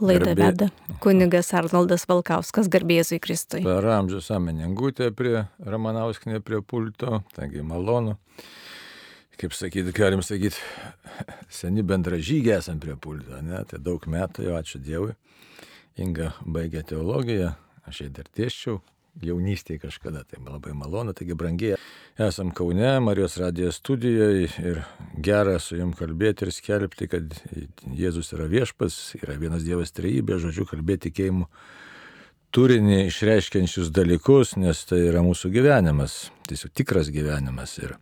Laidą veda kunigas Arnoldas Valkauskas, garbėzui Kristui. Per amžius ameningutė prie Ramanauskinė prie pulto, taigi malonu. Kaip sakyti, galim sakyti, seni bendražygiai esam prie pulto, ne? Tai daug metų jau, ačiū Dievui. Inga baigė teologiją, aš jai dar tieščiau, jaunystėje kažkada, tai labai malonu, taigi brangiai. Esam Kaune, Marijos radijos studijoje ir gera su jum kalbėti ir skelbti, kad Jėzus yra viešpas, yra vienas Dievas trejybė, žodžiu, kalbėti tikėjimu turinį išreiškiančius dalykus, nes tai yra mūsų gyvenimas, tiesiog tikras gyvenimas ir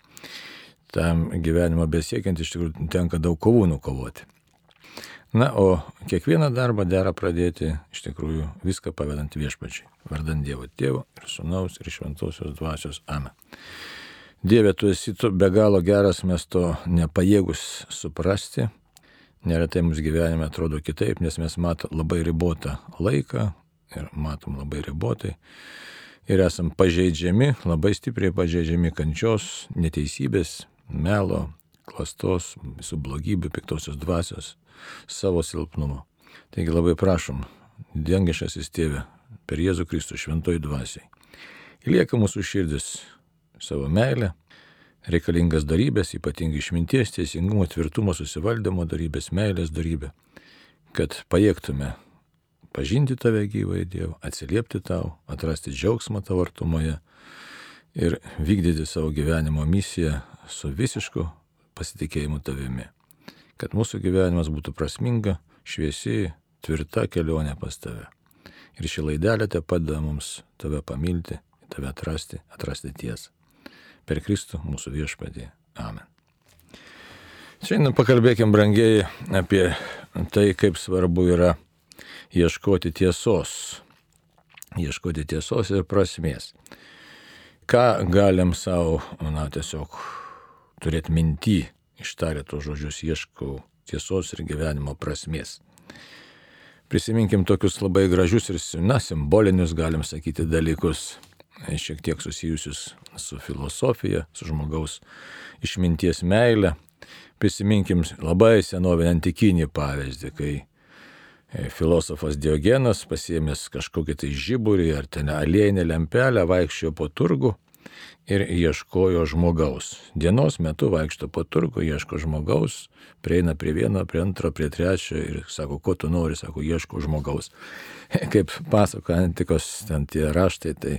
tam gyvenimo besiekiant iš tikrųjų tenka daug kovų nukovoti. Na, o kiekvieną darbą dera pradėti iš tikrųjų viską pavedant viešpačiai, vardant Dievo Tėvo ir Sūnaus ir Šventosios Dvasios Amen. Dieve, tu esi tu be galo geras, mes to nepajėgus suprasti. Neretai mums gyvenime atrodo kitaip, nes mes matom labai ribotą laiką ir matom labai ribotai. Ir esam pažeidžiami, labai stipriai pažeidžiami kančios, neteisybės, melo, klastos, visų blogybių, piktosios dvasios savo silpnumo. Taigi labai prašom, dengišasis tėvė, per Jėzų Kristų šventoj dvasiai. Lieka mūsų širdis savo meilę, reikalingas darybės, ypatingai išminties, teisingumo, tvirtumo, susivaldymo darybės, meilės darybė, kad pajėgtume pažinti tave gyvąjį Dievą, atsiliepti tau, atrasti džiaugsmą tavo artumoje ir vykdyti savo gyvenimo misiją su visišku pasitikėjimu tavimi kad mūsų gyvenimas būtų prasminga, šviesi, tvirta kelionė pas tave. Ir ši laidelė te padeda mums tave pamilti, tave atrasti, atrasti tiesą. Per Kristų mūsų viešpadį. Amen. Šiandien pakalbėkim brangiai apie tai, kaip svarbu yra ieškoti tiesos. Ieškoti tiesos ir prasmės. Ką galim savo, na, tiesiog turėti minti ištarė tos žodžius, ieškau tiesos ir gyvenimo prasmės. Prisiminkim tokius labai gražius ir, na, simbolinius, galim sakyti, dalykus, šiek tiek susijusius su filosofija, su žmogaus išminties meile. Prisiminkim labai senovinį antikinį pavyzdį, kai e, filosofas Diogenas pasiemęs kažkokį tai žiburį ar ten aliejinę lempelę vaikščiojo po turgu ir ieškojo žmogaus. Dienos metu vaikšto po turgu, ieško žmogaus, prieina prie vieno, prie antro, prie trečio ir sako, ko tu nori, sako, ieško žmogaus. Kaip pasako antikos ten tie raštai, tai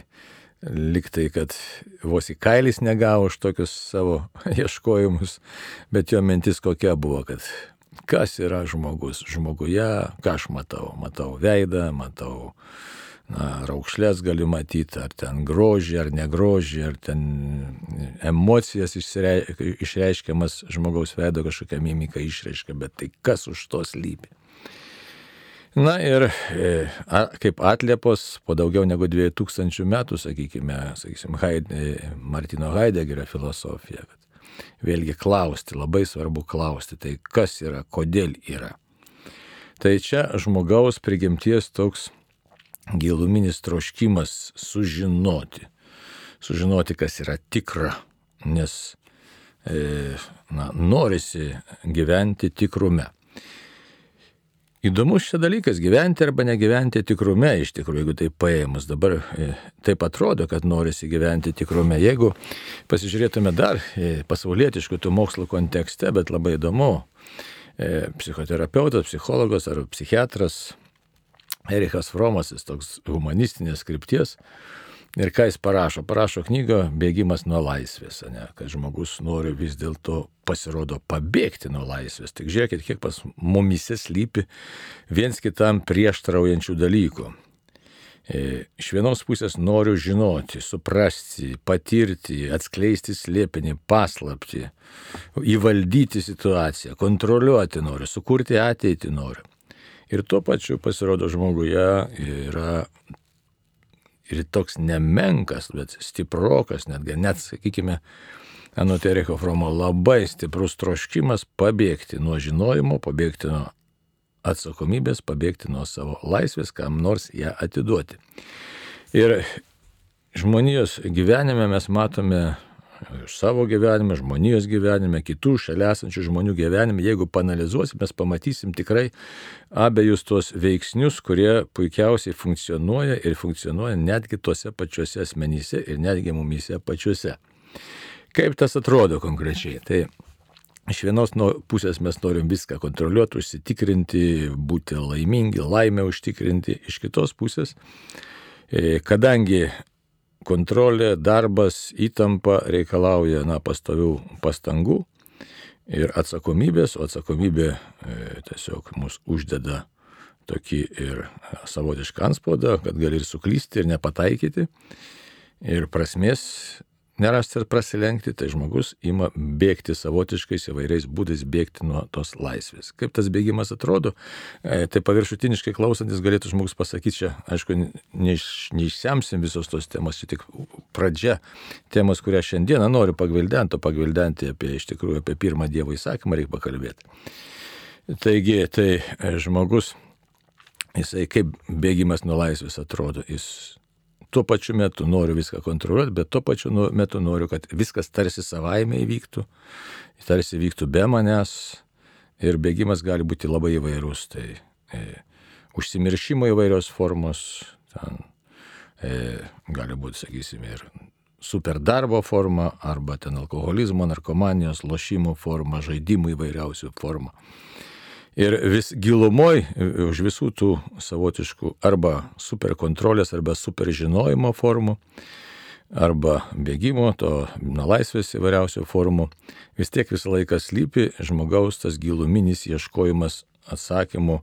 liktai, kad vos į kailis negavo už tokius savo ieškojimus, bet jo mintis kokia buvo, kad kas yra žmogus žmoguje, ką aš matau. Matau veidą, matau na, raukšlės gali matyti, ar ten grožį, ar negrožį, ar ten emocijas išreiškiamas žmogaus veido kažkokia mimika išreiškia, bet tai kas už to slypi. Na ir e, a, kaip atliepos po daugiau negu 2000 metų, sakykime, sakysim, Haide, Martino Heideggerio filosofija, vėlgi klausti, labai svarbu klausti, tai kas yra, kodėl yra. Tai čia žmogaus prigimties toks giluminis troškimas sužinoti. Sužinoti, kas yra tikra, nes e, na, norisi gyventi tikrume. Įdomus šis dalykas - gyventi arba negyventi tikrume, iš tikrųjų, jeigu tai paėmus. Dabar e, taip atrodo, kad norisi gyventi tikrume. Jeigu pasižiūrėtume dar e, pasaulietiškų tų mokslo kontekste, bet labai įdomu, e, psichoterapeutas, psichologas ar psichiatras Erichas Fromas, jis toks humanistinės skripties. Ir ką jis parašo? Parašo knygą Bėgimas nuo laisvės, ne? kad žmogus nori vis dėlto pasirodo pabėgti nuo laisvės. Tik žiūrėkit, kiek pas mumise slypi viens kitam prieštraujančių dalykų. E, iš vienos pusės noriu žinoti, suprasti, patirti, atskleisti slėpinį, paslapti, įvaldyti situaciją, kontroliuoti noriu, sukurti ateitį noriu. Ir tuo pačiu pasirodo žmoguje yra ir toks nemenkas, bet stiprokas, netgi net, sakykime, Anot Eriko Fromo labai stiprus troškimas pabėgti nuo žinojimo, pabėgti nuo atsakomybės, pabėgti nuo savo laisvės, kam nors ją atiduoti. Ir žmonijos gyvenime mes matome savo gyvenime, žmonijos gyvenime, kitų šalia esančių žmonių gyvenime, jeigu panalizuosim, mes pamatysim tikrai abiejus tuos veiksnius, kurie puikiausiai funkcionuoja ir funkcionuoja netgi tuose pačiuose asmenyse ir netgi mumyse pačiuose. Kaip tas atrodo konkrečiai? Tai iš vienos pusės mes norim viską kontroliuoti, užsitikrinti, būti laimingi, laimę užtikrinti. Iš kitos pusės, e, kadangi kontrolė, darbas, įtampa reikalauja na, pastovių pastangų ir atsakomybės, o atsakomybė e, tiesiog mus uždeda tokį ir savotišką anspaudą, kad gali ir suklysti, ir nepataikyti. Ir prasmės nerasti ir prasilenkti, tai žmogus ima bėgti savotiškais įvairiais būdais bėgti nuo tos laisvės. Kaip tas bėgimas atrodo, e, tai paviršutiniškai klausantis galėtų žmogus pasakyti, čia, aišku, neiš, neišsiamsim visos tos temos, čia tik pradžia temos, kurią šiandieną noriu pagvildenti, o pagvildenti apie, iš tikrųjų, apie pirmą Dievo įsakymą reikia pakalbėti. Taigi, tai e, žmogus, jisai kaip bėgimas nuo laisvės atrodo, jis tuo pačiu metu noriu viską kontroliuoti, bet tuo pačiu nu, metu noriu, kad viskas tarsi savaime įvyktų, tarsi vyktų be manęs ir bėgimas gali būti labai įvairus. Tai e, užsimiršimo įvairios formos, ten, e, gali būti, sakysime, ir super darbo forma, arba ten alkoholizmo, narkomanijos, lošimų forma, žaidimų įvairiausių forma. Ir vis gilumoj už visų tų savotiškų arba superkontrolės, arba superžinojimo formų, arba bėgimo, to nuo laisvės įvairiausių formų, vis tiek visą laiką slypi žmogaus tas giluminis ieškojimas atsakymų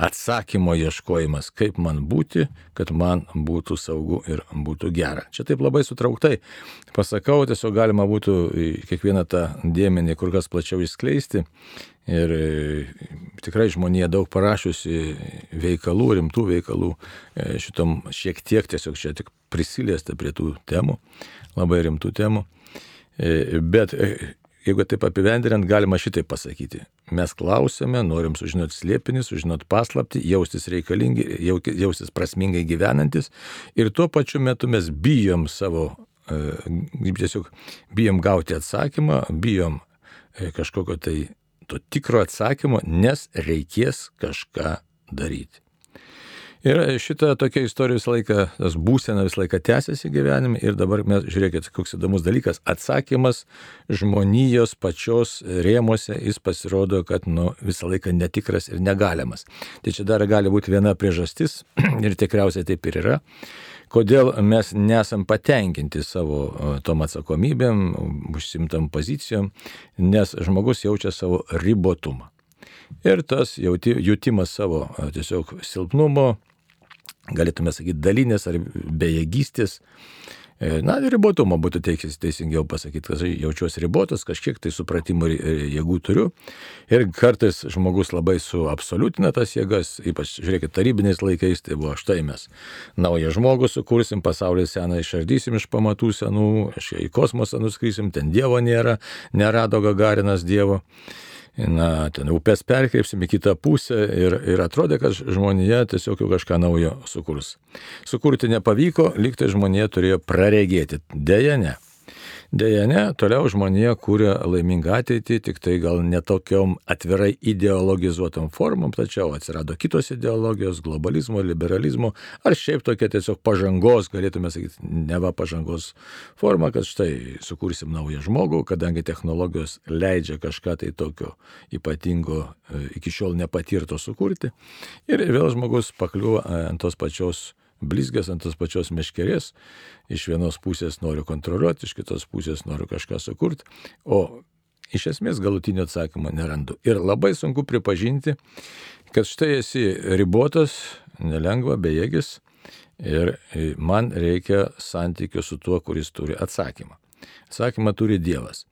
atsakymo ieškojimas, kaip man būti, kad man būtų saugu ir būtų gera. Čia taip labai sutrauktai pasakau, tiesiog galima būtų kiekvieną tą dėmenį kur kas plačiau išskleisti. Ir e, tikrai žmonėje daug parašiusi veikalų, rimtų veikalų, e, šitom šiek tiek tiesiog čia tik prisiliesta prie tų temų, labai rimtų temų. E, bet jeigu taip apibendrinant, galima šitai pasakyti. Mes klausėme, norim sužinoti slėpinį, sužinoti paslapti, jaustis reikalingi, jaustis prasmingai gyvenantis ir tuo pačiu metu mes bijom savo, e, tiesiog bijom gauti atsakymą, bijom e, kažkokio tai to tikro atsakymo, nes reikės kažką daryti. Ir šita tokia istorija visą laiką, tas būsena visą laiką tęsiasi gyvenime ir dabar mes, žiūrėkit, koks įdomus dalykas, atsakymas žmonijos pačios rėmose, jis pasirodo, kad nu, visą laiką netikras ir negalimas. Tai čia dar gali būti viena priežastis ir tikriausiai taip ir yra, kodėl mes nesam patenkinti savo tom atsakomybėm, užsimtam pozicijom, nes žmogus jaučia savo ribotumą. Ir tas jauti, jutimas savo tiesiog silpnumo, galėtume sakyti, dalinės ar bejėgystės. E, na, ribotumo būtų teiksis teisingiau pasakyti, kad jaučiuosi ribotas, kažkiek tai supratimo jėgų turiu. Ir kartais žmogus labai suabsoliutina tas jėgas, ypač, žiūrėkit, tarybiniais laikais, tai buvo štai mes naują žmogų sukursim, pasaulį seną išardysim iš pamatų senų, į kosmosą nuskrysim, ten Dievo nėra, nerado Gagarinas Dievo na, ten upės perkreipsim į kitą pusę ir, ir atrodė, kad žmonija tiesiog jau kažką naujo sukurs. Sukurti nepavyko, liktai žmonija turėjo praregėti. Deja, ne. Deja, ne, toliau žmonija kūrė laimingą ateitį, tik tai gal netokiom atvirai ideologizuotom formom, tačiau atsirado kitos ideologijos, globalizmo, liberalizmo, ar šiaip tokia tiesiog pažangos, galėtume sakyti, neva pažangos forma, kad štai sukursim naują žmogų, kadangi technologijos leidžia kažką tai tokio ypatingo e, iki šiol nepatirto sukurti. Ir vėl žmogus pakliuvo ant tos pačios blizgės ant tos pačios meškerės, iš vienos pusės noriu kontroliuoti, iš kitos pusės noriu kažką sukurti, o iš esmės galutinio atsakymo nerandu. Ir labai sunku pripažinti, kad štai esi ribotas, nelengva, bejėgis ir man reikia santykių su tuo, kuris turi atsakymą. Atsakymą turi Dievas.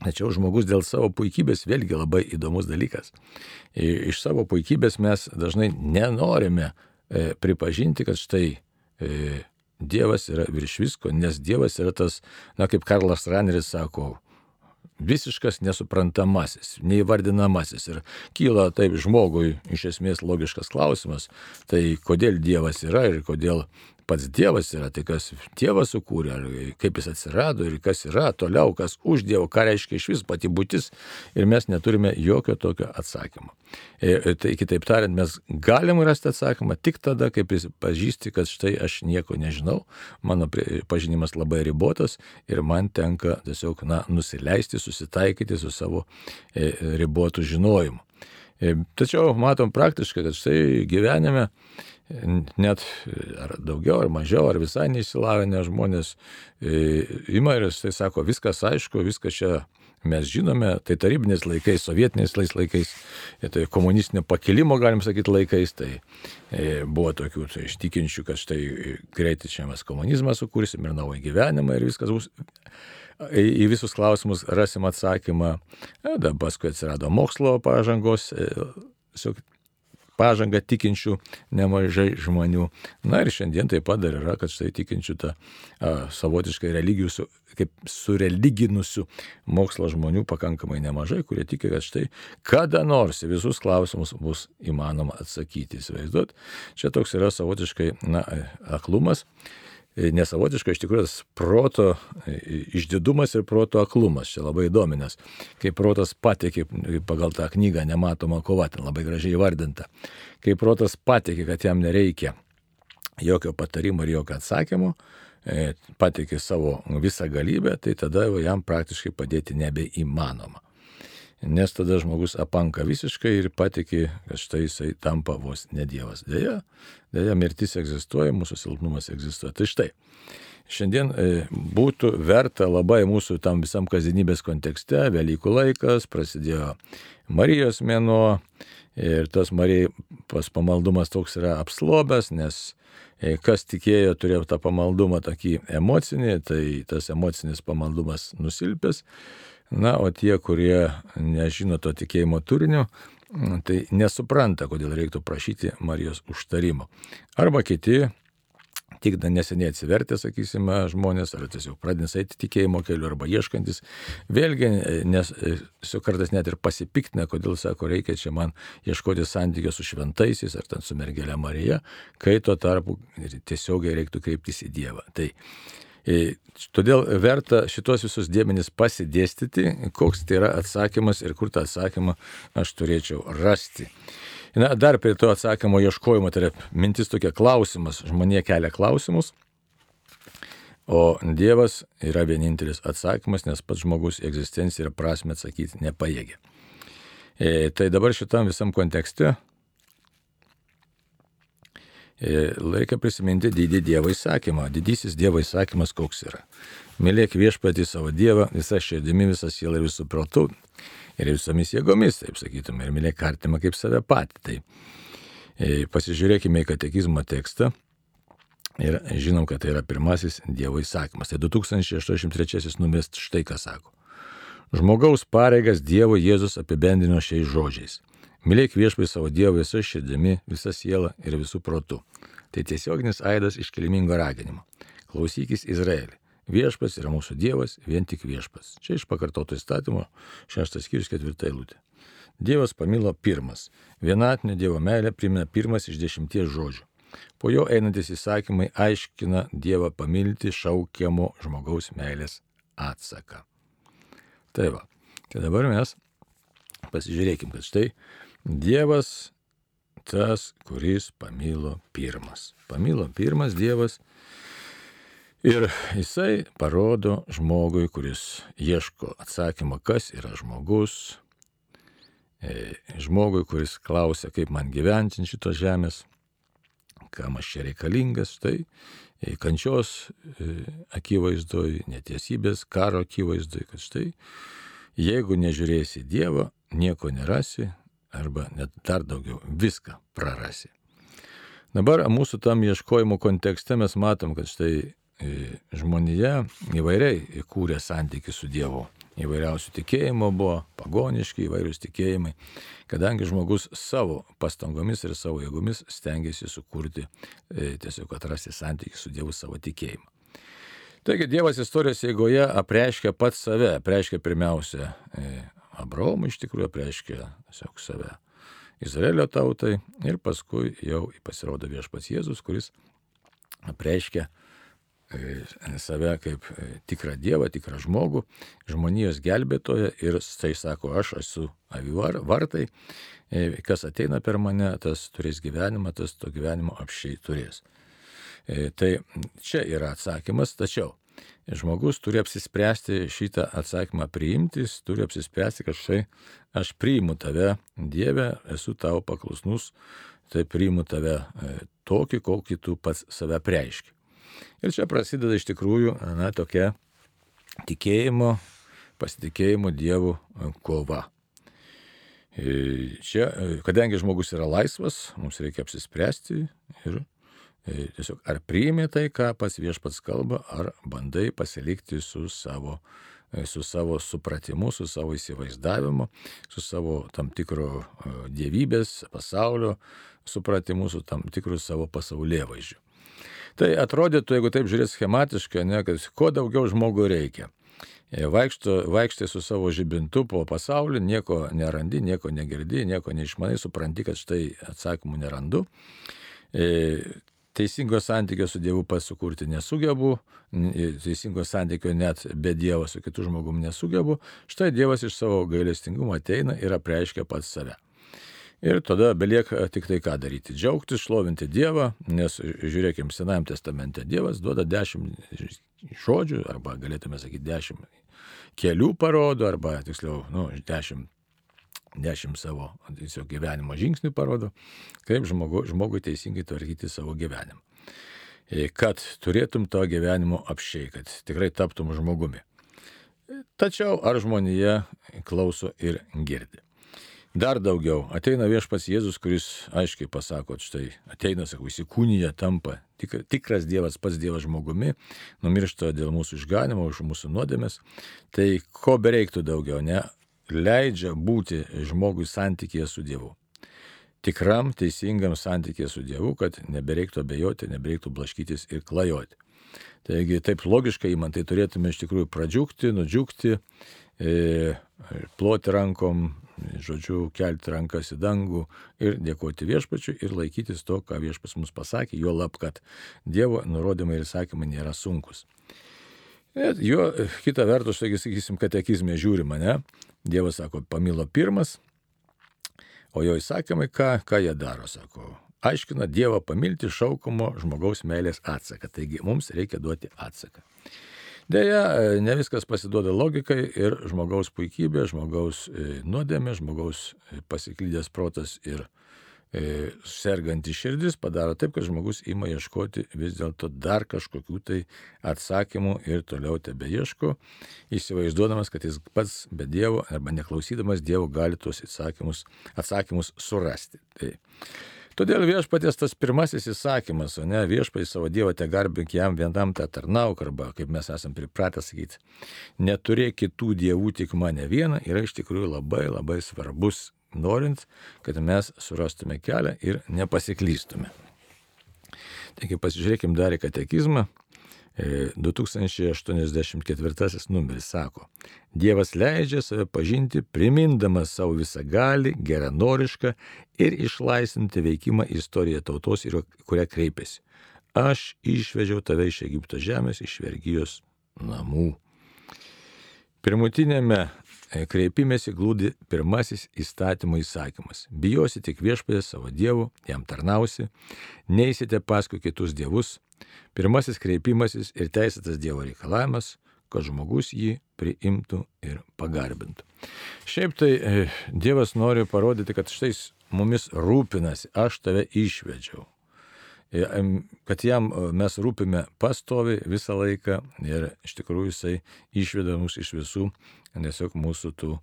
Tačiau žmogus dėl savo puikybės vėlgi labai įdomus dalykas. Iš savo puikybės mes dažnai nenorime E, pripažinti, kad štai e, Dievas yra virš visko, nes Dievas yra tas, na kaip Karlas Raneris sako, visiškas nesuprantamasis, neįvardinamasis. Ir kyla taip žmogui iš esmės logiškas klausimas, tai kodėl Dievas yra ir kodėl pats Dievas yra, tai kas Dievas sukūrė, kaip jis atsirado ir kas yra toliau, kas už Dievo, ką reiškia iš vis pati būtis ir mes neturime jokio tokio atsakymo. Ir e, tai kitaip tariant, mes galim rasti atsakymą tik tada, kai pažįsti, kad štai aš nieko nežinau, mano pažinimas labai ribotas ir man tenka tiesiog na, nusileisti, susitaikyti su savo e, ribotu žinojimu. E, tačiau matom praktiškai, kad štai gyvenime net ar daugiau, ar mažiau, ar visai neįsilavinę žmonės e, ima ir jisai sako, viskas aišku, viskas čia mes žinome, tai tarybiniais laikais, sovietiniais laikais, e, tai komunistinio pakilimo, galim sakyti, laikais, tai e, buvo tokių tai ištikinčių, kad štai greitai čia mes komunizmą sukursim ir naują gyvenimą ir viskas bus. Į visus klausimus rasim atsakymą. Tada paskui atsirado mokslo pažangos, pažangą tikinčių nemažai žmonių. Na ir šiandien taip pat dar yra, kad štai tikinčių tą a, savotiškai religijų, su, kaip sureliginusių mokslo žmonių pakankamai nemažai, kurie tiki, kad štai kada nors visus klausimus bus įmanoma atsakyti. Įsivaizduot, čia toks yra savotiškai, na, aklumas. Nesavotiškai iš tikrųjų tas proto išdidumas ir proto aklumas čia labai įdomi, nes kai protas patikė pagal tą knygą Nematoma kova, ten labai gražiai įvardinta, kai protas patikė, kad jam nereikia jokio patarimo ir jokio atsakymo, e, patikė savo visą galybę, tai tada jam praktiškai padėti nebeįmanoma nes tada žmogus apanka visiškai ir patikė, kad štai jisai tampa vos ne Dievas. Deja, deja, mirtis egzistuoja, mūsų silpnumas egzistuoja. Tai štai, šiandien e, būtų verta labai mūsų tam visam kasdienybės kontekste, Velykų laikas, prasidėjo Marijos mėnuo ir tas Marijos pamaldumas toks yra apslobęs, nes e, kas tikėjo turėjo tą pamaldumą tokį emocinį, tai tas emocinis pamaldumas nusilpęs Na, o tie, kurie nežino to tikėjimo turinio, tai nesupranta, kodėl reiktų prašyti Marijos užtarimo. Arba kiti, tik neseniai atsivertę, sakysime, žmonės, ar tiesiog pradės eiti tikėjimo keliu, arba ieškantis, vėlgi, nes su kartais net ir pasipiktina, kodėl sako, reikia čia man ieškoti santykio su šventaisiais, ar ten su mergelė Marija, kai tuo tarpu tiesiogiai reiktų kreiptis į Dievą. Tai E, todėl verta šitos visus dėmenys pasidėstyti, koks tai yra atsakymas ir kur tą atsakymą aš turėčiau rasti. Na, dar prie to atsakymo ieškojimo, tai yra mintis tokia klausimas, žmonė kelia klausimus, o Dievas yra vienintelis atsakymas, nes pats žmogus egzistenciją ir prasme atsakyti nepajėgia. E, tai dabar šitam visam kontekste Laikia prisiminti didį Dievo įsakymą. Didysis Dievo įsakymas koks yra. Mylėk viešpatį savo Dievą visą širdimi, visą sielą ir visų protų ir visomis jėgomis, taip sakytume, ir mylėk artimą kaip save patį. Tai e, pasižiūrėkime į katekizmo tekstą. Ir žinom, kad tai yra pirmasis Dievo įsakymas. Tai 2083 numeris štai ką sako. Žmogaus pareigas Dievo Jėzus apibendrino šiais žodžiais. Mylėk viešpai savo Dievą visą širdimi, visą sielą ir visų protų. Tai tiesioginis aidas iškilmingo raginimo. Klausykis Izraelį. Viešpas yra mūsų Dievas, vien tik viešpas. Čia iš pakartoto įstatymo, šeštas skyrius, ketvirta eilutė. Dievas pamilo pirmas. Vienatinė Dievo meilė primena pirmas iš dešimties žodžių. Po jo einantis įsakymai aiškina Dievą pamilti šaukiamo žmogaus meilės atsaką. Tai va, tai dabar mes pasižiūrėkim, kad štai Dievas tas, kuris pamilo pirmas. Pamilo pirmas Dievas ir jisai parodo žmogui, kuris ieško atsakymą, kas yra žmogus, e, žmogui, kuris klausia, kaip man gyventi šitos žemės, kam aš čia reikalingas, tai e, kančios e, akivaizdoj, netiesybės, karo akivaizdoj, kad štai, jeigu nežiūrėsi Dievo, nieko nerasi, arba net dar daugiau, viską prarasi. Dabar mūsų tam ieškojimo kontekste mes matom, kad štai e, žmonija įvairiai kūrė santykių su Dievu. Įvairiausių tikėjimo buvo, pagoniški įvairius tikėjimai, kadangi žmogus savo pastangomis ir savo jėgomis stengiasi sukurti, e, tiesiog atrasti santykių su Dievu savo tikėjimu. Taigi Dievas istorijos eigoje apreiškia pats save, apreiškia pirmiausia e, Abraomui iš tikrųjų apreiškė tiesiog save Izraelio tautai ir paskui jau pasirodo viešpats Jėzus, kuris apreiškia e, save kaip e, tikrą Dievą, tikrą žmogų, žmonijos gelbėtoją ir tai sako, aš esu avivar, vartai, e, kas ateina per mane, tas turės gyvenimą, tas to gyvenimo apšiai turės. Tai čia yra atsakymas, tačiau žmogus turi apsispręsti šitą atsakymą priimti, jis turi apsispręsti, kad štai aš priimu tave, Dieve, esu tau paklusnus, tai priimu tave e, tokį, kokį tu pats save preiški. Ir čia prasideda iš tikrųjų, na, tokia tikėjimo, pasitikėjimo Dievu e, kova. E, čia, kadangi žmogus yra laisvas, mums reikia apsispręsti ir tiesiog ar priimi tai, ką pats viešpats kalba, ar bandai pasilikti su savo E, su savo supratimu, su savo įsivaizdavimu, su savo tam tikro e, dievybės, pasaulio supratimu, su tam tikru savo pasaulyje vaizdžiu. Tai atrodytų, jeigu taip žiūrėt schematiškai, ne, kad kuo daugiau žmogų reikia. E, vaikšto, vaikštai su savo žibintu po pasaulį, nieko nerandi, nieko negirdi, nieko neišmanai, supranti, kad štai atsakymų nerandu teisingo santykio su Dievu pats sukurti nesugebu, teisingo santykio net be Dievo su kitu žmogum nesugebu, štai Dievas iš savo gailestingumo ateina ir apreiškia pats save. Ir tada belieka tik tai ką daryti. Džiaugtis, šlovinti Dievą, nes žiūrėkime, Senajame testamente Dievas duoda dešimt žodžių, arba galėtume sakyti dešimt kelių parodo, arba tiksliau, nu, dešimt dešimt savo tiesiog gyvenimo žingsnių parodo, kaip žmogu, žmogui teisingai tvarkyti savo gyvenimą. E, kad turėtum to gyvenimo apšiai, kad tikrai taptum žmogumi. Tačiau ar žmonija klauso ir girdi? Dar daugiau, ateina viešpas Jėzus, kuris aiškiai pasako, štai ateina, sakau, įsikūnyje tampa tik, tikras Dievas, pats Dievas žmogumi, numiršta dėl mūsų išganimo, už mūsų nuodėmės. Tai ko bereiktų daugiau, ne? Leidžia būti žmogui santykėje su Dievu. Tikram, teisingam santykėje su Dievu, kad nebereiktų abejoti, nebereiktų blaškytis ir klajoti. Taigi taip logiškai man tai turėtume iš tikrųjų pradžiūkti, nudžiūkti, e, ploti rankom, žodžiu, kelti rankas į dangų ir dėkoti viešpačiui ir laikytis to, ką viešpas mums pasakė, jo lab, kad Dievo nurodymai ir sakymai nėra sunkus. Jo, kita vertus, taigi, sakysim, katekizmė žiūrima, ne? Dievas sako, pamilo pirmas, o jo įsakymai, ką, ką jie daro, sako, aiškina Dievą pamilti šaukamo žmogaus meilės atsaką. Taigi mums reikia duoti atsaką. Deja, ne viskas pasiduoda logikai ir žmogaus puikybė, žmogaus e, nuodėmė, žmogaus e, pasiklydęs protas ir serganti širdis padaro taip, kad žmogus ima ieškoti vis dėlto dar kažkokių tai atsakymų ir toliau tebe ieško, įsivaizduodamas, kad jis pats be Dievo arba neklausydamas Dievo gali tuos atsakymus, atsakymus surasti. Tai. Todėl viešpatės tas pirmasis įsakymas, o ne viešpatės savo Dievą te garbink jam vienam te tarnauk, arba kaip mes esame pripratę sakyti, neturėk kitų dievų tik mane vieną, yra iš tikrųjų labai labai svarbus norint, kad mes surastume kelią ir nepasiklystume. Taigi pasižiūrėkime dar į katekizmą. 2084 e, numeris sako, Dievas leidžia save pažinti, primindamas savo visą gali, geranorišką ir išlaisvinti veikimą istoriją tautos, kurią kreipiasi. Aš išvežiau tave iš Egipto žemės, iš vergyjos namų. Pirmutinėme kreipimėsi glūdi pirmasis įstatymo įsakymas. Bijosi tik viešpatės savo dievų, jam tarnausi, neįsite paskui kitus dievus. Pirmasis kreipimasis ir teisėtas dievo reikalavimas, kad žmogus jį priimtų ir pagarbintų. Šiaip tai e, Dievas nori parodyti, kad štai mumis rūpinasi, aš tave išvedžiau. E, kad jam mes rūpime pastovi visą laiką ir iš tikrųjų jisai išveda mus iš visų tiesiog mūsų tų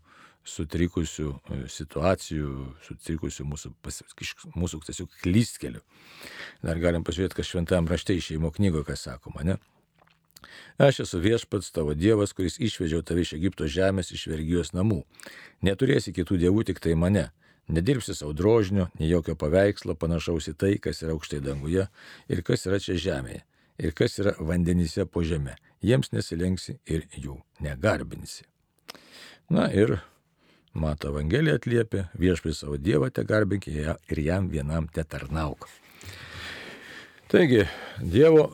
sutrikusių e, situacijų, sutrikusių mūsų, pas, mūsų tiesiog klystkelių. Dar galim pažiūrėti, kas šventam rašte išėjimo knygoje, kas sakoma, ne? Aš esu viešpats tavo Dievas, kuris išvežiau tave iš Egipto žemės, iš vergyjos namų. Neturėsi kitų dievų, tik tai mane. Nedirbsi savo drožinio, nei jokio paveikslo panašaus į tai, kas yra aukštai danguje ir kas yra čia žemėje, ir kas yra vandenyse po žemė. Jiems nesilenksi ir jų negarbinsi. Na ir Mato Evangelija atliepia, viešpai savo Dievą te garbink ir jam vienam te tarnauk. Taigi, Dievo,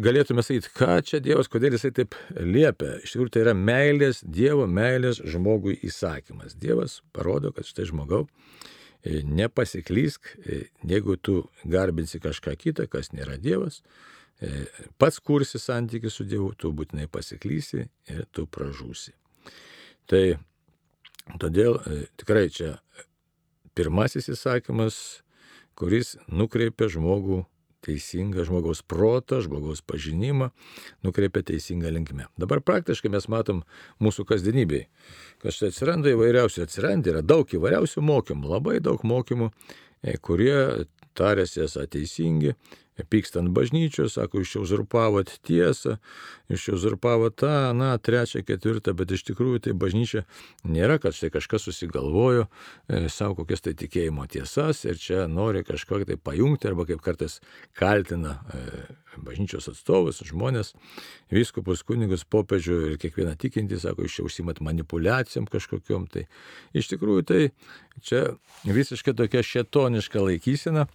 galėtume sakyti, ką čia Dievas, kodėl jisai taip liepia. Iš tikrųjų, tai yra meilės, Dievo meilės žmogui įsakymas. Dievas parodo, kad štai žmogau, e, nepasiklysk, e, jeigu tu garbinsi kažką kitą, kas nėra Dievas, e, pats kursi santykių su Dievu, tu būtinai pasiklysi ir tu pražūsi. Tai todėl tikrai čia pirmasis įsakymas, kuris nukreipia žmogų teisingą žmogaus protą, žmogaus pažinimą, nukreipia teisingą linkmę. Dabar praktiškai mes matom mūsų kasdienybėje, kad štai atsiranda įvairiausių, atsiranda yra daug įvairiausių mokymų, labai daug mokymų, e, kurie tarėsi esą teisingi, pykstant bažnyčios, sako, jūs čia uzurpavot tiesą, jūs čia uzurpavot tą, na, trečią, ketvirtą, bet iš tikrųjų tai bažnyčia nėra, kad štai kažkas susigalvojo e, savo kokias tai tikėjimo tiesas ir čia nori kažką tai pajungti arba kaip kartais kaltina e, bažnyčios atstovus, žmonės, viskupus, kunigus, popiežių ir kiekvieną tikintį, sako, iš čia užsimat manipulacijom kažkokiam. Tai iš tikrųjų tai čia visiškai tokia šetoniška laikysena.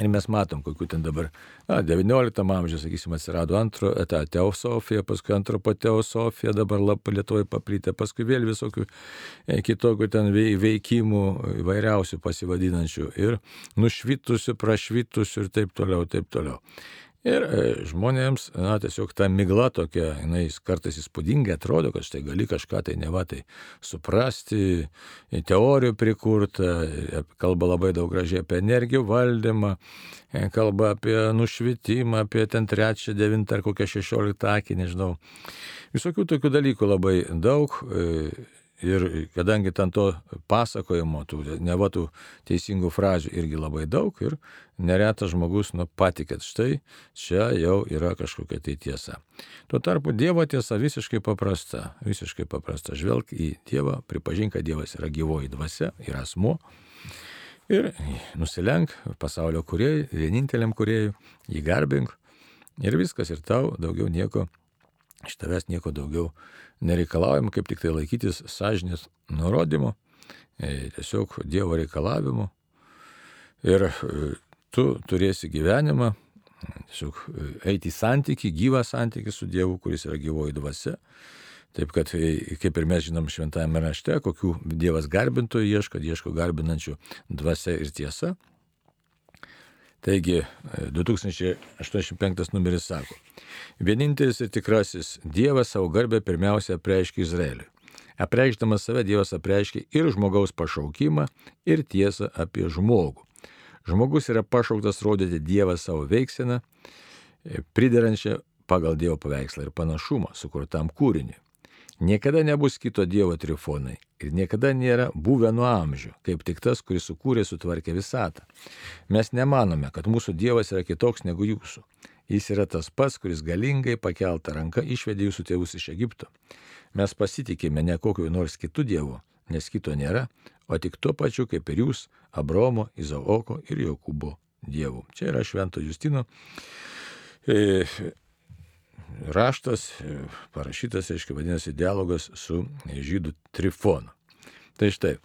Ir mes matom, kokiu ten dabar, na, 19 amžiuje, sakysim, atsirado antro, ta teosofija, paskui antropo teosofija, dabar Lietuvoje paplytė, paskui vėl visokių e, kitokių ten veikimų įvairiausių pasivadinančių ir nušvitusių, prašvitusių ir taip toliau, taip toliau. Ir e, žmonėms, na, tiesiog ta migla tokia, jinai kartais įspūdingai atrodo, kad štai gali kažką tai neva tai suprasti, teorijų prikurta, e, kalba labai daug gražiai apie energijų valdymą, e, kalba apie nušvitimą, apie ten trečią, devintą ar kokią šešioliktą akį, nežinau. Visokių tokių dalykų labai daug. Ir kadangi ten to pasakojimo, tų nevatų teisingų frazių irgi labai daug ir neretas žmogus nu patikėt, štai čia jau yra kažkokia tai tiesa. Tuo tarpu Dievo tiesa visiškai paprasta, visiškai paprasta. Žvelg į Dievą, pripažink, kad Dievas yra gyvoji dvasia, yra asmo. Ir nusilenk pasaulio kuriejui, vieninteliam kuriejui, jį garbink ir viskas, ir tau daugiau nieko iš tavęs nieko daugiau nereikalaujama, kaip tik tai laikytis sąžinės nurodymo, e, tiesiog Dievo reikalavimo. Ir e, tu turėsi gyvenimą, tiesiog e, eiti į santyki, gyvą santyki su Dievu, kuris yra gyvoji dvasia. Taip kad, kaip ir mes žinom šventajame rašte, kokių Dievas garbintojų ieško, ieško garbinančių dvasia ir tiesa. Taigi 2085 numeris sako, vienintelis ir tikrasis Dievas savo garbę pirmiausia apreiškia Izraeliui. Apreikšdamas save Dievas apreiškia ir žmogaus pašaukimą, ir tiesą apie žmogų. Žmogus yra pašauktas rodyti Dievą savo veikseną, priderančią pagal Dievo paveikslą ir panašumą sukurtam kūriniui. Niekada nebus kito Dievo trifonai ir niekada nėra buvę nuo amžių, kaip tik tas, kuris sukūrė sutvarkė visatą. Mes nemanome, kad mūsų Dievas yra kitoks negu jūsų. Jis yra tas pats, kuris galingai pakeltą ranką išvedė jūsų tėvus iš Egipto. Mes pasitikime ne kokiu nors kitų dievų, nes kito nėra, o tik tuo pačiu kaip ir jūs, Abromo, Izaoko ir Jokūbo dievų. Čia yra Švento Justino e, raštas, e, parašytas, aiškiai, vadinasi, dialogas su žydų trifonu. Tai štai,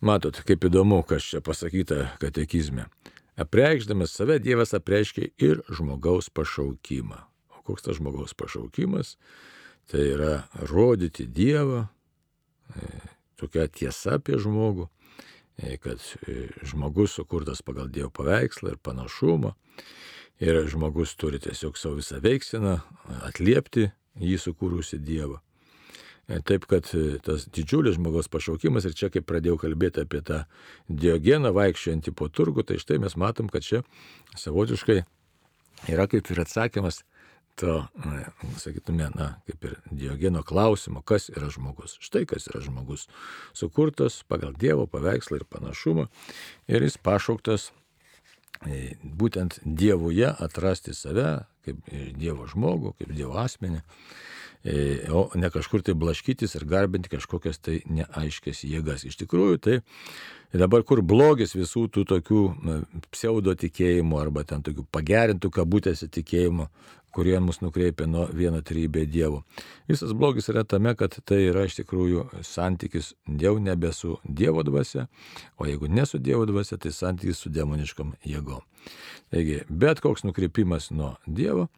matot, kaip įdomu, kas čia pasakyta katekizme. Apreikšdamas save Dievas apreiškia ir žmogaus pašaukimą. O koks tas žmogaus pašaukimas? Tai yra rodyti Dievą, e, tokia tiesa apie žmogų, e, kad žmogus sukurtas pagal Dievo paveikslą ir panašumą Ir žmogus turi tiesiog savo visą veikseną atliepti jį sukūrusi Dievą. E, taip kad e, tas didžiulis žmogaus pašaukimas ir čia, kai pradėjau kalbėti apie tą diogeną vaikščiojantį po turgų, tai štai mes matom, kad čia savotiškai yra kaip ir atsakymas to, sakytume, na, kaip ir diogeno klausimo, kas yra žmogus. Štai kas yra žmogus. Sukurtas pagal Dievo paveikslą ir panašumą ir jis pašauktas E, būtent Dievuje atrasti save kaip Dievo žmogų, kaip Dievo asmenį, e, o ne kažkur tai blaškytis ir garbinti kažkokias tai neaiškės jėgas. Iš tikrųjų, tai dabar kur blogis visų tų tokių pseudo tikėjimų arba ten tokių pagerintų kabutėse tikėjimų, kurie mus nukreipia nuo vieno trybė Dievo. Visas blogis yra tame, kad tai yra iš tikrųjų santykis jau nebe su Dievo dvasia, o jeigu ne su Dievo dvasia, tai santykis su demoniškom jėgom. Taigi, bet koks nukreipimas nuo Dievo,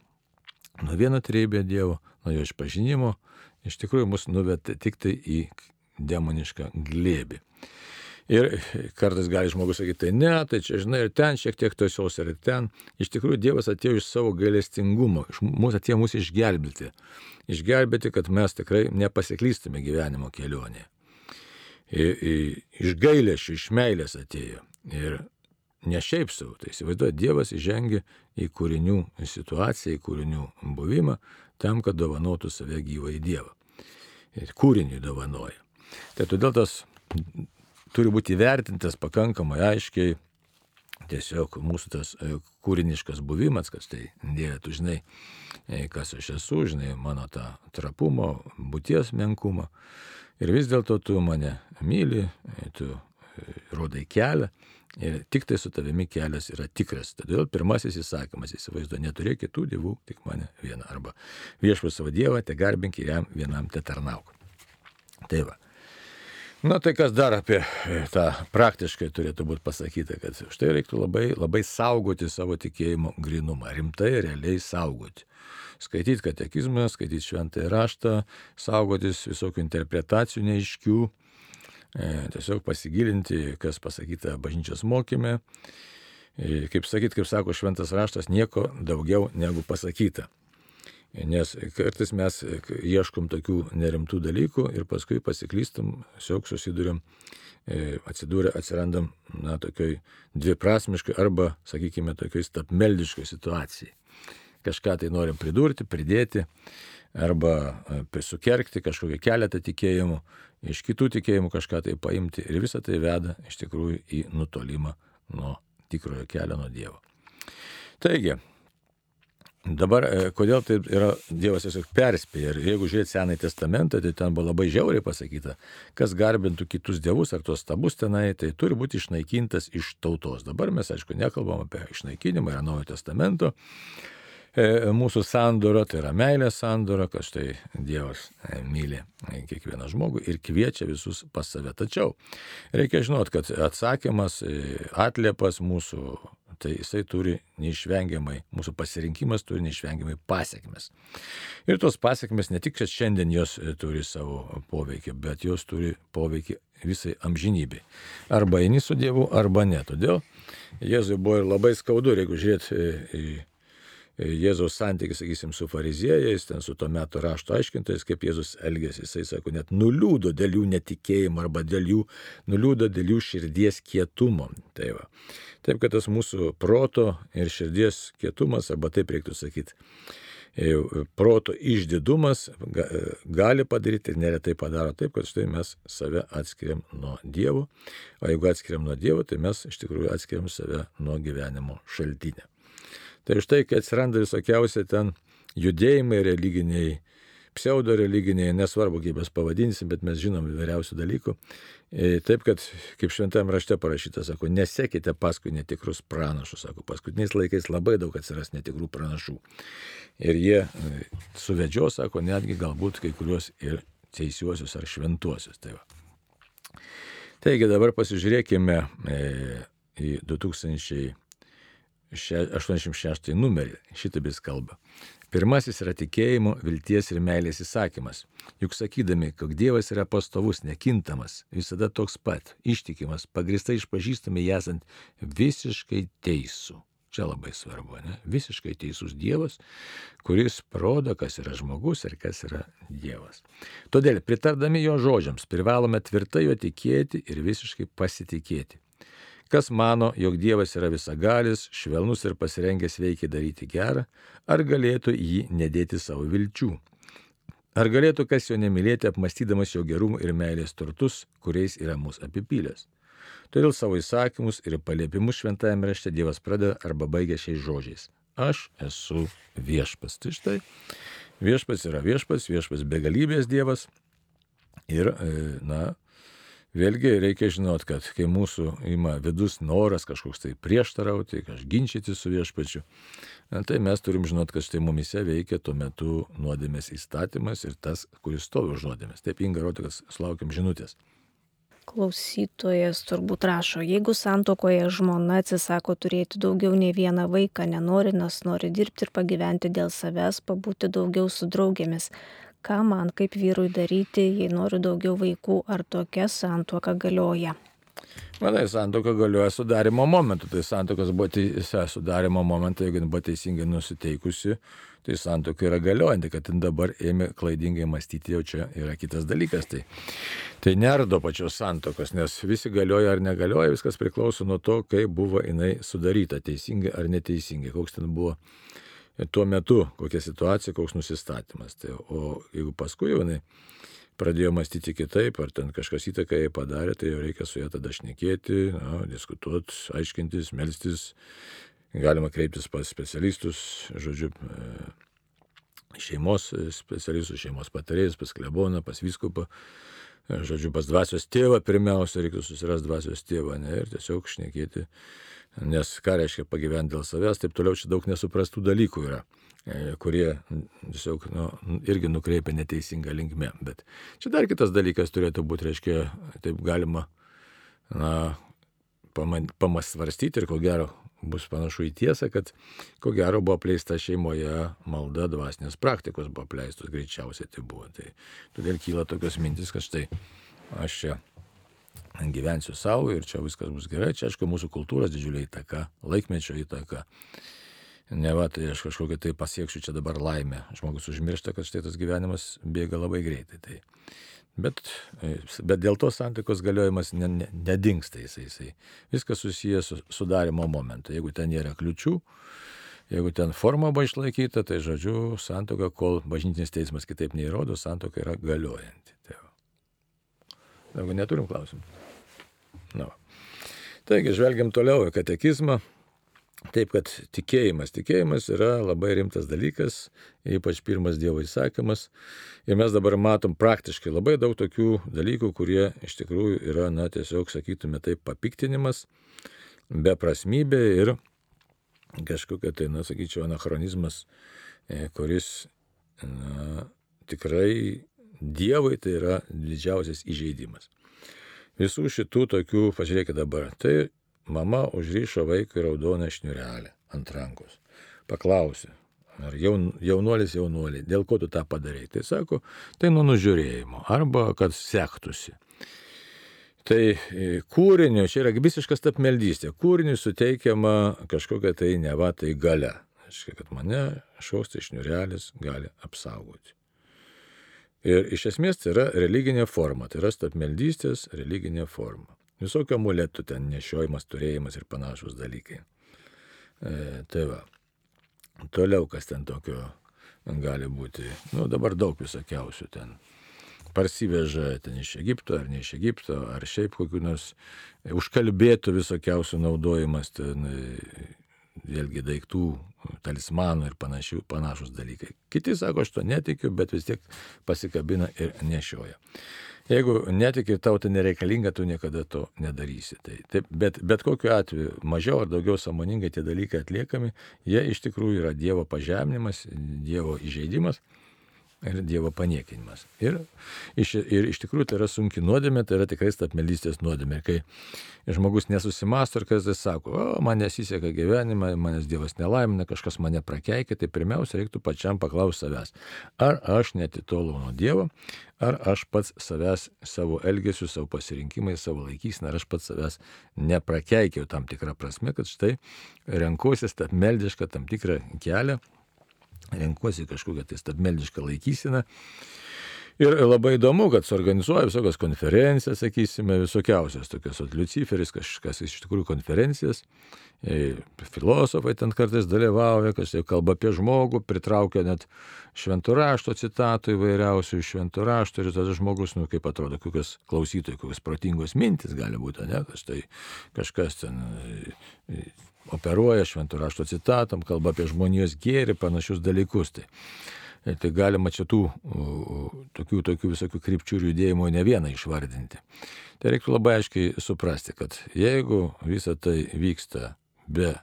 nuo vieno trybė Dievo, nuo jo išpažinimo, iš tikrųjų mus nuveda tik tai į demonišką glėbį. Ir kartais gali žmogus sakyti, tai ne, tai čia žinai, ir ten šiek tiek tiesos, ir ten. Iš tikrųjų, Dievas atėjo iš savo gailestingumo, iš mūsų atėjo mūsų išgelbėti. Išgelbėti, kad mes tikrai nepasiklystume gyvenimo kelionėje. Iš gailėšių, iš meilės atėjo. Ir ne šiaip savo, tai įsivaizduoju, Dievas įžengia į kūrinių situaciją, į kūrinių buvimą, tam, kad dovanotų save gyvą į Dievą. Ir kūrinį dovanoja. Tai todėl tas turi būti įvertintas pakankamai aiškiai. Tiesiog mūsų tas e, kūriniškas buvimas, kad tai Dieve, tu žinai, e, kas aš esu, žinai mano tą trapumo, būties menkumą. Ir vis dėlto tu mane myli, e, tu rodai kelią ir tik tai su tavimi kelias yra tikras. Todėl pirmasis įsakymas įsivaizduoja, neturėk kitų dievų, tik mane vieną. Arba viešpas savo dievą, te garbink ir jam vienam te tarnauk. Tai va. Na tai kas dar apie e, tą praktiškai turėtų būti pasakyta, kad štai reiktų labai, labai saugoti savo tikėjimo grinumą, rimtai, realiai saugoti. Skaityti katekizmą, skaityti šventąją raštą, saugotis visokių interpretacijų neiškių, e, tiesiog pasigilinti, kas pasakyta bažnyčios mokymė. E, kaip sakyti, kaip sako šventas raštas, nieko daugiau negu pasakyta. Nes kartais mes ieškom tokių nerimtų dalykų ir paskui pasiklystam, tiesiog susidurėm, e, atsidūrė, atsirandam, na, tokioj dviprasmiškai arba, sakykime, tokioj stapmeldiškoj situacijai. Kažką tai norim pridurti, pridėti arba e, sukerkti kažkokį keletą tikėjimų, iš kitų tikėjimų kažką tai paimti ir visa tai veda iš tikrųjų į nutolimą nuo tikrojo kelio nuo Dievo. Taigi, Dabar, e, kodėl tai yra Dievas tiesiog perspėja. Ir jeigu žiūrėt Senąjį testamentą, tai ten buvo labai žiauriai pasakyta, kas garbintų kitus dievus ar tuos stabus tenai, tai turi būti išnaikintas iš tautos. Dabar mes, aišku, nekalbam apie išnaikinimą, yra Naujojo testamento. E, mūsų sandora, tai yra meilės sandora, kad štai Dievas e, myli kiekvieną žmogų ir kviečia visus pas save. Tačiau reikia žinot, kad atsakymas, atliepas mūsų tai jisai turi neišvengiamai, mūsų pasirinkimas turi neišvengiamai pasiekmes. Ir tos pasiekmes ne tik, šiandien jos e, turi savo poveikį, bet jos turi poveikį visai amžinybei. Arba eini su Dievu, arba ne. Todėl Jėzui buvo ir labai skaudu, jeigu žiūrėt e, į Jėzaus santykis, sakysim, su fariziejais, ten su to metu rašto aiškintojais, kaip Jėzus elgėsi. Jisai sako, net nuliūdo dėl jų netikėjimo arba dėl jų, nuliūdo dėl jų širdies kietumo. Tai va. Taip, kad tas mūsų proto ir širdies kietumas, arba taip reiktų sakyti, e, proto išdidumas gali padaryti ir neretai padaro taip, kad štai mes save atskiriam nuo Dievo, o jeigu atskiriam nuo Dievo, tai mes iš tikrųjų atskiriam save nuo gyvenimo šaltinio. Tai štai, kai atsiranda visokiausia ten judėjimai religiniai, pseudo religiniai, nesvarbu, kaip mes pavadinsim, bet mes žinom įvairiausių dalykų. E, taip, kad, kaip šventame rašte parašyta, sako, nesekite paskui netikrus pranašus, sako, paskutiniais laikais labai daug atsiras netikrų pranašų. Ir jie e, suvedžio, sako, netgi galbūt kai kuriuos ir teisiuosius ar šventuosius. Tai va. Taigi dabar pasižiūrėkime e, į 2000. 86 numerį, šitaip jis kalba. Pirmasis yra tikėjimo, vilties ir meilės įsakymas. Juk sakydami, kad Dievas yra pastovus, nekintamas, visada toks pat, ištikimas, pagristai išpažįstami esant visiškai teisų. Čia labai svarbu, ne? Visiškai teisus Dievas, kuris parodo, kas yra žmogus ir kas yra Dievas. Todėl, pritardami jo žodžiams, privalome tvirtai jo tikėti ir visiškai pasitikėti. Kas mano, jog Dievas yra visagalis, švelnus ir pasirengęs veikiai daryti gerą, ar galėtų jį nedėti savo vilčių? Ar galėtų kas jo nemylėti, apmastydamas jo gerumų ir meilės turtus, kuriais yra mūsų apipylęs? Todėl savo įsakymus ir paliepimus šventajame rašte Dievas pradeda arba baigia šiais žodžiais. Aš esu viešpas. Tai štai, viešpas yra viešpas, viešpas begalybės Dievas. Ir, e, na, Vėlgi reikia žinot, kad kai mūsų ima vidus noras kažkoks tai prieštarauti, kažkaip ginčyti su viešpačiu, tai mes turim žinot, kad štai mumise veikia tuo metu nuodėmės įstatymas ir tas, kuris stovi už nuodėmės. Taip inga rodo, kad sulaukiam žinutės. Klausytojas turbūt rašo, jeigu santokoje žmona atsisako turėti daugiau nei vieną vaiką, nenori, nes nori dirbti ir pagyventi dėl savęs, pabūti daugiau su draugėmis, ką man kaip vyrui daryti, jei noriu daugiau vaikų, ar tokia santuoka galioja. Manai, santoka galioja sudarimo momentu, tai santokos buvo teisė sudarimo momentu, jeigu buvo teisingai nusiteikusi, tai santoka yra galiojanti, kad dabar ėmė klaidingai mąstyti, jau čia yra kitas dalykas. Tai, tai nerdo pačios santokos, nes visi galioja ar negalioja, viskas priklauso nuo to, kaip buvo jinai sudaryta, teisingai ar neteisingai, koks ten buvo tuo metu kokia situacija, koks nusistatymas. Tai, o jeigu paskui jau jinai pradėjo mąstyti kitaip, ar ten kažkas įtaką jai padarė, tai jau reikia su ja tada šnekėti, na, diskutuoti, aiškintis, melstis, galima kreiptis pas specialistus, žodžiu, e, šeimos specialistus, šeimos patarėjus, pas kleboną, pas viskupą, e, žodžiu, pas dvasios tėvą pirmiausia, reikia susirasti dvasios tėvą ne, ir tiesiog šnekėti Nes ką reiškia pagyventi dėl savęs, taip toliau čia daug nesuprastų dalykų yra, e, kurie tiesiog nu, irgi nukreipia neteisingą linkmę. Bet čia dar kitas dalykas turėtų būti, reiškia, taip galima na, pamasvarstyti ir ko gero bus panašu į tiesą, kad ko gero buvo apleista šeimoje malda, dvasinės praktikos buvo apleistos, greičiausiai tai buvo. Tai todėl kyla tokios mintis, kad štai aš čia gyvensiu savo ir čia viskas bus gerai. Čia, aišku, mūsų kultūros didžiulė įtaka, laikmečio įtaka. Ne va, tai aš kažkokią tai pasieksiu čia dabar laimę. Žmogus užmiršta, kad štai tas gyvenimas bėga labai greitai. Tai. Bet, bet dėl to santikos galiojimas ne, ne, nedingsta jisai, jisai. Viskas susijęs su sudarimo momentu. Jeigu ten nėra kliučių, jeigu ten forma buvo išlaikyta, tai žodžiu, santoka, kol bažnytinis teismas kitaip neįrodo, santoka yra galiojanti. Tai Jeigu neturim klausimų. Na. Taigi, žvelgiam toliau į katekizmą. Taip, kad tikėjimas, tikėjimas yra labai rimtas dalykas, ypač pirmas Dievo įsakymas. Ir mes dabar matom praktiškai labai daug tokių dalykų, kurie iš tikrųjų yra, na, tiesiog, sakytume, taip, papiktinimas, beprasmybė ir kažkokia tai, na, sakyčiau, anachronizmas, e, kuris, na, tikrai Dievui tai yra didžiausias įžeidimas. Visų šitų tokių, pažiūrėkite dabar, tai mama užryšo vaikui raudoną šniurelę ant rankos. Paklausė, ar jaun, jaunuolis jaunuolį, dėl ko tu tą padarai. Tai sako, tai nuo nužiūrėjimo, arba kad sektųsi. Tai e, kūriniu, čia yra visiškas tapmeldystė, kūriniu suteikiama kažkokia tai neva tai gale. Aiškiai, kad mane šaus tai šniurelis gali apsaugoti. Ir iš esmės tai yra religinė forma, tai yra stapmeldystės religinė forma. Visokio amuletų ten nešiojimas, turėjimas ir panašus dalykai. E, tai va. Toliau, kas ten tokio gali būti. Nu, dabar daug visokiausių ten. Parsiveža ten iš Egipto ar ne iš Egipto, ar šiaip kokiu nors užkalbėtų visokiausių naudojimas ten vėlgi daiktų, talismanų ir panašių, panašus dalykai. Kiti sako, aš to netikiu, bet vis tiek pasikabina ir nešioja. Jeigu netiki ir tau tai nereikalinga, tu niekada to nedarysi. Tai, taip, bet, bet kokiu atveju, mažiau ar daugiau samoningai tie dalykai atliekami, jie iš tikrųjų yra Dievo pažeminimas, Dievo įžeidimas ir Dievo paniekinimas. Ir iš, ir iš tikrųjų tai yra sunki nuodėmė, tai yra tikrai stapmelystės nuodėmė. Kai žmogus nesusimasto ir kas tai sako, o man nesiseka gyvenimą, manęs Dievas nelaimina, kažkas mane prakeikia, tai pirmiausia reiktų pačiam paklausti savęs, ar aš netitolau nuo Dievo, ar aš pats savęs savo elgesiu, savo pasirinkimais, savo laikysiną, ar aš pats savęs neprakeikiau tam tikrą prasme, kad štai renkuosi stapmeldišką tam tikrą kelią renkuosi kažkokią tai stabmeldišką laikysiną. Ir labai įdomu, kad suorganizuoja visokias konferencijas, sakysime, visokiausias tokias, Luciferis kažkas iš tikrųjų konferencijas, filosofai ten kartais dalyvauja, kas jau kalba apie žmogų, pritraukia net šventų rašto citatų įvairiausių iš šventų rašto ir tada žmogus, nu kaip atrodo, kokios klausytojai, kokios protingos mintis gali būti, ne, kas tai kažkas ten operuoja šventų rašto citatom, kalba apie žmonijos gėrį, panašius dalykus. Tai. tai galima čia tų tokių, tokių visokių krypčių ir judėjimų ne vieną išvardinti. Tai reiktų labai aiškiai suprasti, kad jeigu visa tai vyksta be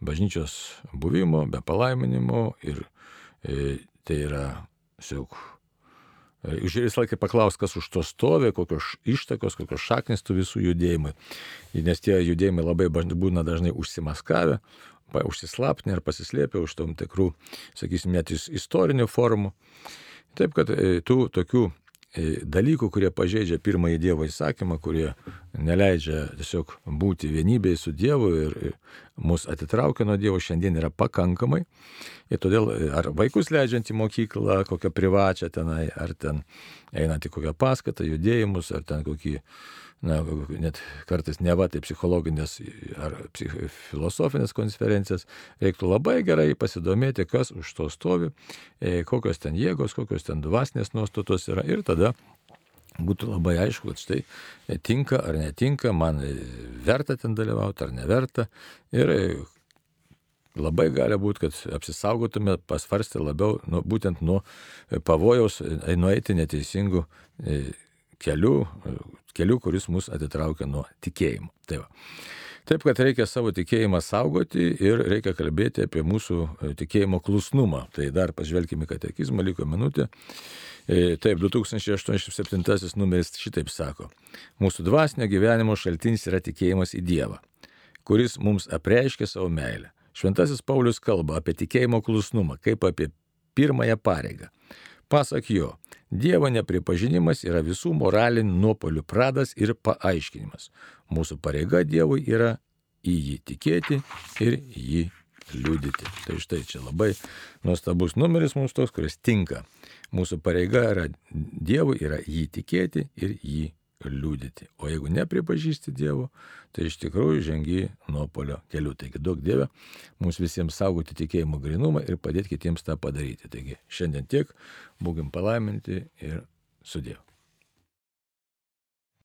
bažnyčios buvimo, be palaiminimo ir e, tai yra tiesiog Žiūrėjau visą laiką paklaus, kas už to stovi, kokios ištakos, kokios šaknis tų visų judėjimų. Nes tie judėjimai labai būna dažnai užsimaskavę, užsislaptinę ar pasislėpę už tom tikrų, sakysim, net istorinių formų. Taip, kad e, tų tokių E, dalykų, kurie pažeidžia pirmąjį Dievo įsakymą, kurie neleidžia tiesiog būti vienybėje su Dievu ir mus atitraukia nuo Dievo, šiandien yra pakankamai. Ir todėl e, ar vaikus leidžiant į mokyklą, kokią privačią tenai, ar ten einant į kokią paskatą, judėjimus, ar ten kokį na, net kartais neva tai psichologinės ar psich, filosofinės konferencijas, reiktų labai gerai pasidomėti, kas už to stovi, e, kokios ten jėgos, kokios ten dvasinės nuostatos yra ir tada būtų labai aišku, kad štai e, tinka ar netinka, man e, verta ten dalyvauti ar neverta. Ir labai gali būti, kad apsisaugotume pasvarstę labiau nu, būtent nuo pavojaus nueiti neteisingų kelių, keliu, kuris mus atitraukia nuo tikėjimo. Tai va. Taip, kad reikia savo tikėjimą saugoti ir reikia kalbėti apie mūsų e, tikėjimo klusnumą. Tai dar pažvelkime katekizmą, liko minutė. E, taip, 2087 numeris šitaip sako. Mūsų dvasinio gyvenimo šaltinis yra tikėjimas į Dievą, kuris mums apreiškia savo meilę. Šventasis Paulius kalba apie tikėjimo klusnumą kaip apie pirmąją pareigą. Pasak jo, Dievo nepripažinimas yra visų moralinių nuopolių pradas ir paaiškinimas. Mūsų pareiga Dievui yra į jį tikėti ir jį liudyti. Tai štai čia labai nuostabus numeris mums toks, kuris tinka. Mūsų pareiga yra Dievui yra jį tikėti ir jį liūdyti. O jeigu nepripažįsti Dievo, tai iš tikrųjų žengi nuopolio keliu. Taigi daug Dieve mums visiems saugoti tikėjimo grinumą ir padėti kitiems tą padaryti. Taigi šiandien tiek, būkim palaiminti ir sudėjau.